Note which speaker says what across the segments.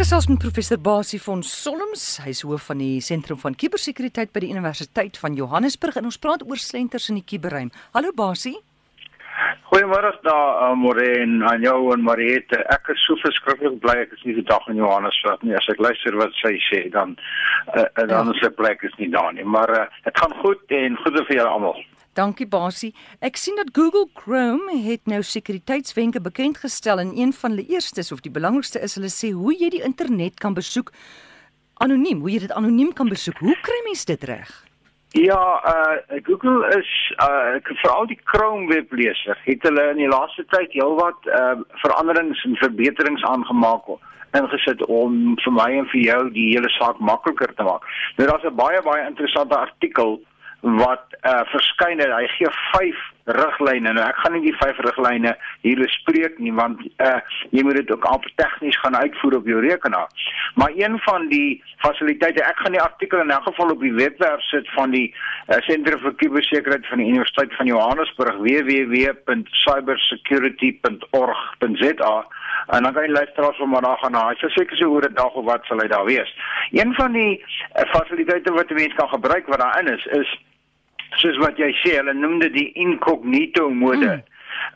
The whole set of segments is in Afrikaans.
Speaker 1: gesels met professor Basie von Solms, hy's hoof van die Sentrum van Kubersekuriteit by die Universiteit van Johannesburg en ons praat oor slenters in die kuberruim. Hallo Basie.
Speaker 2: Goeiemôre daar, uh, Moreen, aan jou en Mariette. Ek is so verskriklik bly ek is nie die dag in Johannesburg nie. As ek luister wat sy sê, dan uh, dan ja. is die plek is nie daar nie, maar uh, dit gaan goed en goeie vir julle almal.
Speaker 1: Dankie Basie. Ek sien dat Google Chrome het nou sekuriteitswenke bekend gestel en een van hulle eerstes of die belangrikste is hulle sê hoe jy die internet kan besoek anoniem, hoe jy dit anoniem kan besoek. Hoe kry mens dit reg?
Speaker 2: Ja, uh Google is uh veral die Chrome webleser. Het hulle in die laaste tyd heelwat uh veranderings en verbeterings aangemaak ingesit om vir my en vir jou die hele saak makliker te maak. Nou daar's 'n baie baie interessante artikel wat uh verskyn het. Hy gee 5 riglyne. Nou ek gaan nie die 5 riglyne hier bespreek nie want uh jy moet dit ook al tegnies gaan uitvoer op jou rekenaar. Maar een van die fasiliteite, ek gaan die artikel in elk geval op die webwerf sit van die uh, Sentrum vir Kubersekuriteit van die Universiteit van Johannesburg www.cybersecurity.org.za en dan kan jy luister om maar na gaan na. Hy sê seker so oor 'n dag of wat sal hy daar wees. Een van die uh, fasiliteite wat 'n mens kan gebruik wat daarin is is soos wat jy sê, hulle noem dit die incognito mode. Mm.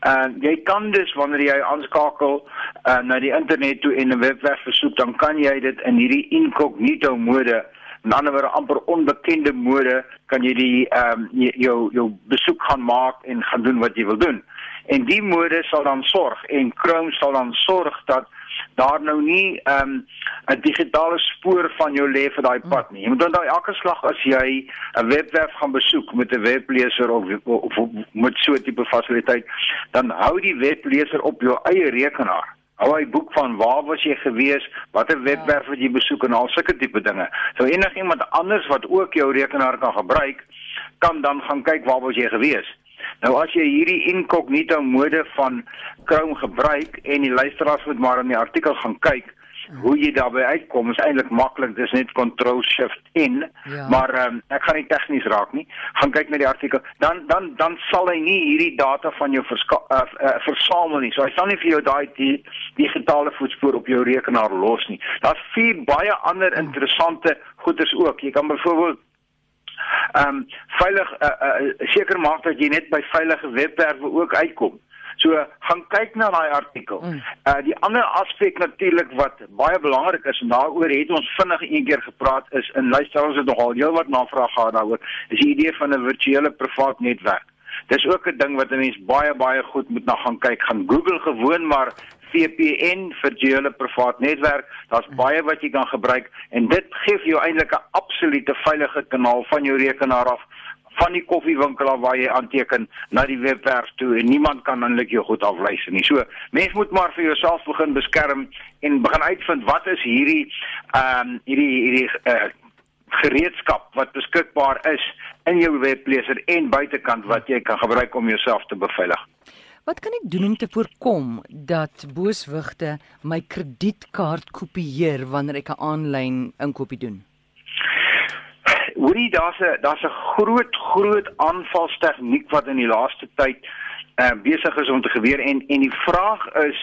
Speaker 2: Uh jy kan dus wanneer jy aanskakel uh na die internet toe en 'n webwerf besoek, dan kan jy dit in hierdie incognito mode, in ander woorde amper onbekende mode, kan jy die ehm um, jou jou besoek gaan maak en gaan doen wat jy wil doen. En die mode sal dan sorg en Chrome sal dan sorg dat daar nou nie 'n um, digitale spoor van jou lê vir daai pad nie. Jy moet onthou elke slag as jy 'n webwerf gaan besoek met 'n webleser of, of, of met so 'n tipe fasiliteit, dan hou die webleser op jou eie rekenaar. Hou hy boek van waar was jy gewees, watter webwerf het jy besoek en al sulke tipe dinge. So enigiemand anders wat ook jou rekenaar kan gebruik, kan dan gaan kyk waar was jy gewees. Nou as jy hierdie incognito mode van Chrome gebruik en die luisteraars moet maar in die artikel gaan kyk hoe jy daarby uitkom is eintlik maklik dis net control shift in ja. maar um, ek gaan nie tegnies raak nie. Gaan kyk na die artikel. Dan dan dan sal hy nie hierdie data van jou uh, uh, versamel nie. So hy sal nie vir jou daai die digitale voetspoor op jou rekenaar los nie. Daar's vier baie ander interessante goeders ook. Jy kan byvoorbeeld ehm um, veilig seker uh, uh, maak dat jy net by veilige webwerwe ook uitkom. So gaan kyk na daai artikel. Mm. Uh die ander aspek natuurlik wat baie belangrik is en daaroor het ons vinnig een keer gepraat is in luister ons het nogal heelwat navraag gehad daaroor. Is die idee van 'n virtuele privaat netwerk. Dis ook 'n ding wat 'n mens baie baie goed moet na gaan kyk. Gaan Google gewoon maar VPN vir julle privaat netwerk. Daar's baie wat jy kan gebruik en dit gee vir jou eintlik 'n absolute veilige kanaal van jou rekenaar af van die koffiewinkel af waar jy aanteken na die webwerf toe en niemand kan eintlik jou goed afluister nie. So, mens moet maar vir jouself begin beskerm en begin uitvind wat is hierdie ehm um, hierdie hierdie uh, gereedskap wat beskikbaar is in jou webleser en buitekant wat jy kan gebruik om jouself te beveilig.
Speaker 1: Wat kan ek doen om te voorkom dat booswigte my kredietkaart kopieer wanneer ek 'n aanlyn inkopie doen?
Speaker 2: Hoorie, daar's 'n daar's 'n groot groot aanvalstegniek wat in die laaste tyd uh, besig is om te gebeur en en die vraag is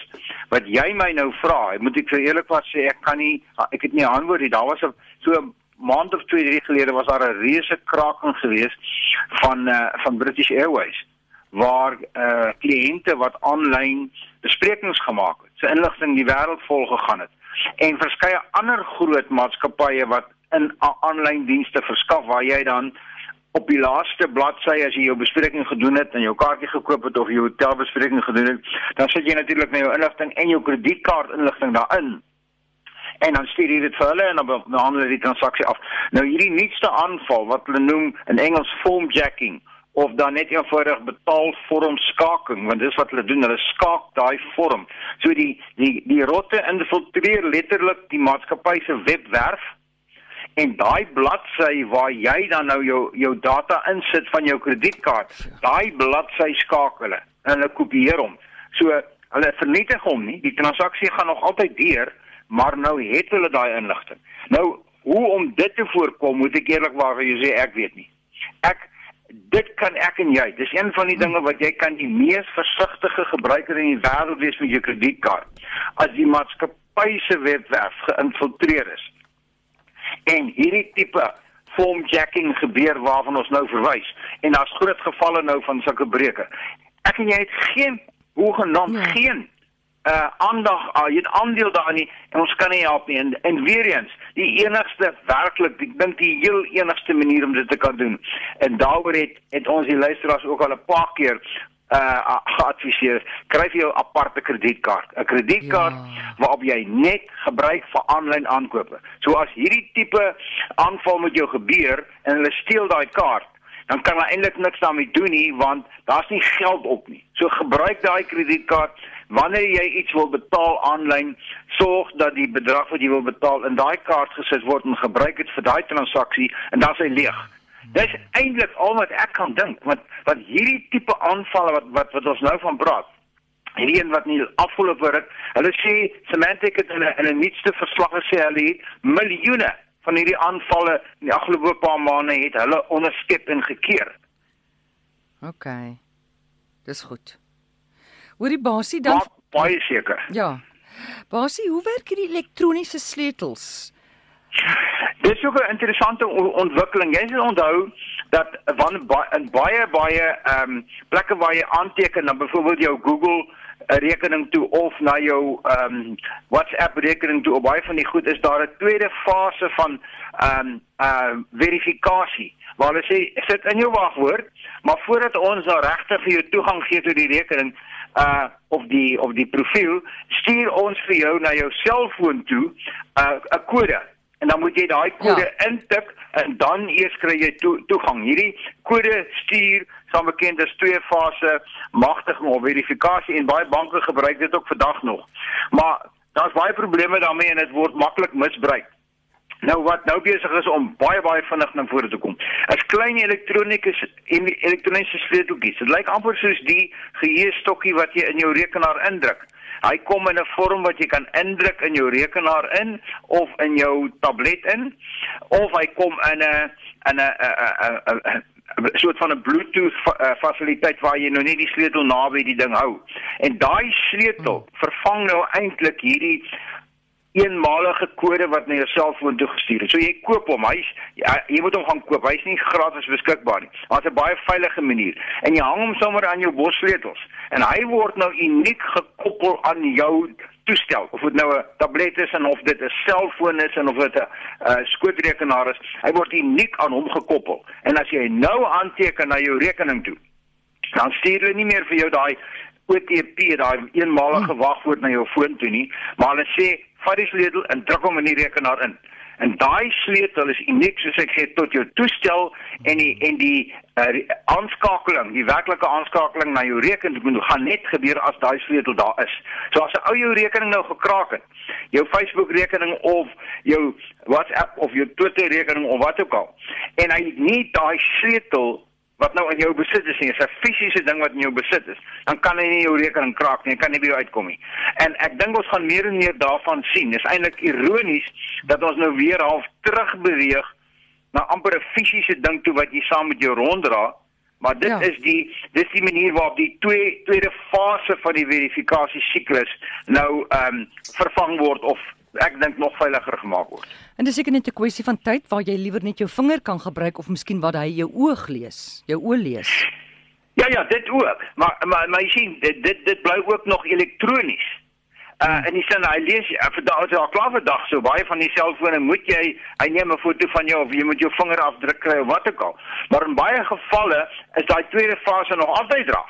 Speaker 2: wat jy my nou vra, moet ek vir eerlikwaar sê ek kan nie ek het nie 'n antwoord nie. Daar was 'n so maand of twee drie gelede was daar 'n reuse kraking geweest van uh, van British Airways waar eh uh, kliënte wat aanlyn besprekings gemaak het, se inligting die wêreld vol gegaan het en verskeie ander groot maatskappye wat in aanlyn dienste verskaf waar jy dan op die laaste bladsy as jy jou bespreking gedoen het en jou kaartjie gekoop het of jou hotelbespreking gedoen het, dan sit jy natuurlik met jou inligting en jou kredietkaart inligting daarin. En dan stuur jy dit vir hulle en dan behandel hulle die transaksie af. Nou hierdie nuutste aanval wat hulle noem in Engels form jacking of dan net eenvoudig betaal vorm skaking want dis wat hulle doen hulle skaak daai vorm. So die die die rotte infiltreer letterlik die maatskappy se webwerf en daai bladsy waar jy dan nou jou jou data insit van jou kredietkaart daai bladsy skakel hulle en hulle kopieer hom. So hulle vernietig hom nie die transaksie gaan nog altyd deur maar nou het hulle daai inligting. Nou hoe om dit te voorkom moet ek eerlikwaar vir jou sê ek weet nie. Ek dit kan ek en jy. Dis een van die dinge wat jy kan die mees versigtige gebruiker in die wêreld wees met jou kredietkaart. As die maatskappy se webwerf geïnfiltreer is. En hierdie tipe formjacking gebeur waarvan ons nou verwys en daar's groot gevalle nou van sulke breuke. Ek en jy het geen hoegenaamd ja. geen uh aandag uh, jy het aandeel daarin nie en ons kan nie help nie. En, en weer eens die enigste werklik ek dink die heel enigste manier om dit te kan doen. En daaroor het het ons die luisteraars ook al 'n paar keer uh geadviseer. Kry jy 'n aparte kredietkaart. 'n kredietkaart ja. waarop jy net gebruik vir aanlyn aankope. So as hierdie tipe aanval met jou gebeur en hulle steel daai kaart dan kan hulle eintlik niks daarmee doen nie want daar's nie geld op nie. So gebruik daai kredietkaart wanneer jy iets wil betaal aanlyn, sorg dat die bedrag wat jy wil betaal in daai kaart gesit word en gebruik dit vir daai transaksie en dan is hy leeg. Dis eintlik al wat ek kan dink, want wat hierdie tipe aanvalle wat wat wat ons nou van praat. Hierdie een wat nie afgelope ruk, hulle sê Semantic het in 'n in 'n nuutste verslag gesê hulle het miljoene van hierdie aanvalle in die afgelope paar maande het hulle onderskep en gekeer.
Speaker 1: OK. Dis goed. Hoorie Basie dan
Speaker 2: maar, baie seker.
Speaker 1: Ja. Basie, hoe werk hierdie elektroniese sleutels?
Speaker 2: Dit is ook 'n interessante ontwikkeling. Jy sal onthou dat wanneer in baie baie ehm um, plekke waar jy aanteken dan byvoorbeeld jou Google 'n rekening toe of na jou ehm um, WhatsApp rekening toe, baie van die goed is daar 'n tweede fase van ehm um, uh verifikasie waar hulle sê sit in jou wagwoord, maar voordat ons nou regtig vir jou toegang gee tot die rekening, uh of die of die profiel stuur ons vir jou na jou selfoon toe 'n uh, kode en dan moet jy daai kode ja. intik en dan eers kry jy to, toegang. Hierdie kode stuur saam bekend as twee fase magtiging of verifikasie en baie banke gebruik dit ook vandag nog. Maar daar's baie probleme daarmee en dit word maklik misbruik. Nou wat nou besig is om baie baie vinnig na vore te kom. As klein elektroniese elektroniese sleuteltjies. Dit lyk amper soos die geheuestokkie wat jy in jou rekenaar indruk. Hy kom in 'n vorm wat jy kan indruk in jou rekenaar in of in jou tablet in of hy kom in 'n in 'n 'n soort van 'n Bluetooth fasiliteit waar jy nou net die sleutel naby die ding hou. En daai sleutel vervang nou eintlik hierdie eenmalige kode wat na jou selfoon toe gestuur is. So jy koop hom, hy's ja, jy moet hom gaan koop. Hy's nie gratis beskikbaar nie. Is 'n baie veilige manier. En jy hang hom sommer aan jou bossleutels en hy word nou uniek gekoppel aan jou toestel. Of dit nou 'n tablet is en of dit 'n selfoon is en of dit 'n uh, skootrekenaar is, hy word uniek aan hom gekoppel. En as jy nou aanteken na jou rekening toe, dan stuur hulle nie meer vir jou daai OTP, daai eenmalige wagwoord na jou foon toe nie, maar hulle sê vat die sleutel en druk hom in die rekenaar in. En daai sleutel is uniek soos ek sê tot jou toestel en die en die uh, aanskakeling, die werklike aanskakeling na jou rekening moet gaan net gebeur as daai sleutel daar is. So as 'n ou jou rekening nou gekraak het, jou Facebook rekening of jou WhatsApp of jou Twitter rekening of wat ook al en hy nie daai sleutel wat nou in jou besit is nie, is 'n fisiese ding wat in jou besit is, dan kan hy nie jou rekening kraak nie, kan nie by jou uitkom nie. En ek dink ons gaan meer en meer daarvan sien. Dis eintlik ironies dat ons nou weer half terug beweeg na amper 'n fisiese ding toe wat jy saam met jou ronddra. Maar dit ja. is die dis die manier waarop die twee tweede fase van die verifikasie siklus nou ehm um, vervang word of ek dink nog veiliger gemaak word.
Speaker 1: En dis seker net 'n kwessie van tyd waar jy liewer net jou vinger kan gebruik of miskien wat hy jou oog lees, jou oë lees.
Speaker 2: Ja ja, dit ook. Maar maar maar jy sien dit dit dit bly ook nog elektronies. Uh hmm. en jy sien hy lees uh, vir daai al klaar vir dag so baie van die selfone moet jy hy neem 'n foto van jou of jy moet jou vinger afdruk kry of wat ook al. Maar in baie gevalle is daai tweede fase nog altyd daar.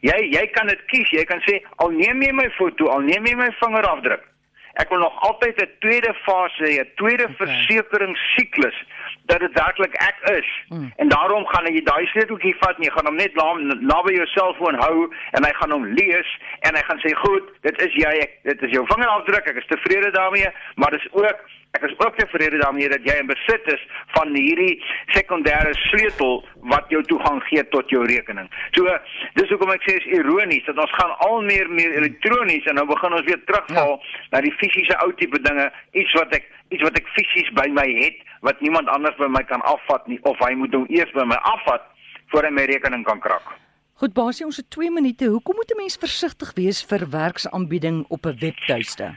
Speaker 2: Jy jy kan dit kies. Jy kan sê al neem jy my foto, al neem jy my vinger afdruk ek wil nog altyd 'n tweede fase, 'n tweede okay. versekeringssiklus dat dit werklik ek is. Mm. En daarom gaan jy daai sleuteltjie vat en jy gaan hom net naby na jou selfoon hou en hy gaan hom lees en hy gaan sê goed, dit is jy, ek, dit is jou vingerafdruk, ek is tevrede daarmee, maar dis ook Ek is ook tevrede daarmee dat jy in besit is van hierdie sekondêre sleutel wat jou toegang gee tot jou rekening. So dis hoekom ek sê is ironies dat ons gaan al meer meer elektronies en nou begin ons weer terugval ja. na die fisiese ou tipe dinge, iets wat ek iets wat ek fisies by my het wat niemand anders by my kan afvat nie of hy moet hom eers by my afvat voor hy my rekening kan krak.
Speaker 1: Goed basie, ons het 2 minute. Hoekom moet 'n mens versigtig wees vir werksaanbieding op 'n webtuiste?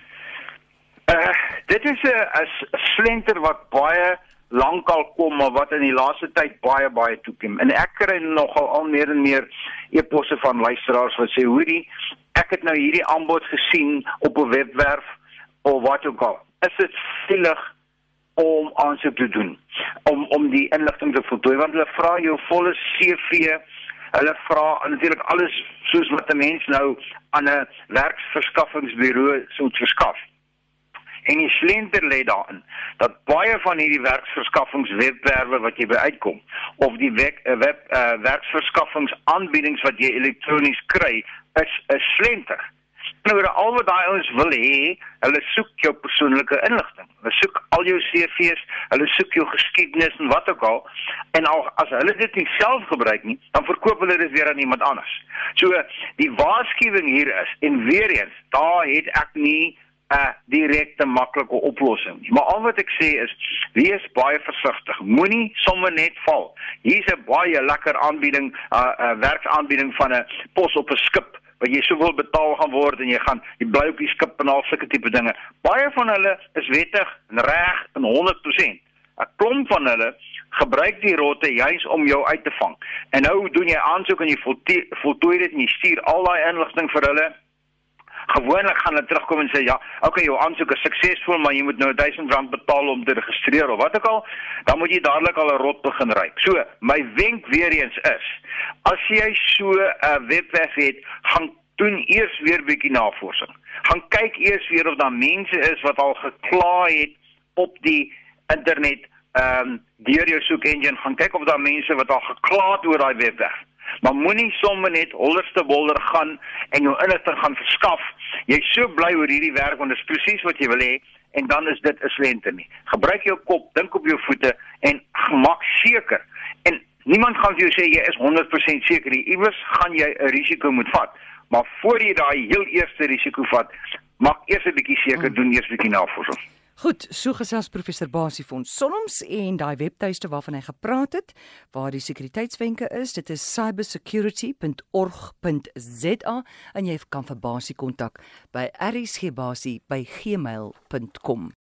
Speaker 2: Uh dit is 'n slenter wat baie lankal kom maar wat in die laaste tyd baie baie toekom. En ek kry nogal al meer en meer e-posse van luisteraars wat sê hoorie ek het nou hierdie aanbod gesien op 'n webwerf of wat ook al. Is dit veilig om aansoek te doen om om die inligting te voltooi want hulle vra jou volle CV Hulle vra natuurlik alles soos wat 'n mens nou aan 'n werksverskaffingsbureau sou verskaf. En die slenter lê daarin dat baie van hierdie werksverskaffingswebwerwe wat jy by uitkom of die web, web uh, werksverskaffingsaanbiedings wat jy elektronies kry, is 'n slenter. Nou al wat daai ouens wil hê, hulle soek jou persoonlike inligting. Hulle soek al jou CV's, hulle soek jou geskiedenis en wat ook al. En al as hulle dit nie self gebruik nie, dan verkoop hulle dit weer aan iemand anders. So die waarskuwing hier is en weer eens, daar het ek nie 'n direkte maklike oplossing. Maar al wat ek sê is wees baie versigtig. Moenie sommer net val. Hier's 'n baie lekker aanbieding, 'n uh, uh, werksaanbieding van 'n pos op 'n skip wat jy soveel betaal gaan word en jy gaan jy bly op die skip en al sulke tipe dinge. Baie van hulle is wettig en reg in 100%. 'n Klomp van hulle gebruik die rotte juis om jou uit te vang. En nou doen jy aansoek en jy voltooi dit en jy stuur al daai inligting vir hulle gewoonlik gaan hulle terugkom en sê ja, okay, jou aansoek is suksesvol, maar jy moet nou R1000 betaal om te registreer of wat ook al, dan moet jy dadelik al 'n rot begin ry. So, my wenk weer eens is, as jy so 'n uh, webwerf het, gaan doen eers weer bietjie navorsing. Gaan kyk eers weer of daar mense is wat al gekla het op die internet ehm um, deur jou soek engine gaan kyk of daar mense wat al gekla het oor daai webwerf. Maar moenie sommer net hollerste wolder gaan en jou inligting gaan verskaf. Jy's so bly oor hierdie werk want dit is presies wat jy wil hê en dan is dit 'n slenter nie. Gebruik jou kop, dink op jou voete en maak seker. En niemand gaan vir jou sê jy is 100% seker nie. Iewers gaan jy 'n risiko moet vat. Maar voor jy daai heel eerste risiko vat, maak eers 'n bietjie seker, mm. doen eers 'n bietjie navorsing.
Speaker 1: Goed, so gesels professor Basie van Sonoms en daai webtuiste waarvan hy gepraat het, waar die sekuriteitswenke is, dit is cybersecurity.org.za en jy kan vir Basie kontak by rsgbasie@gmail.com.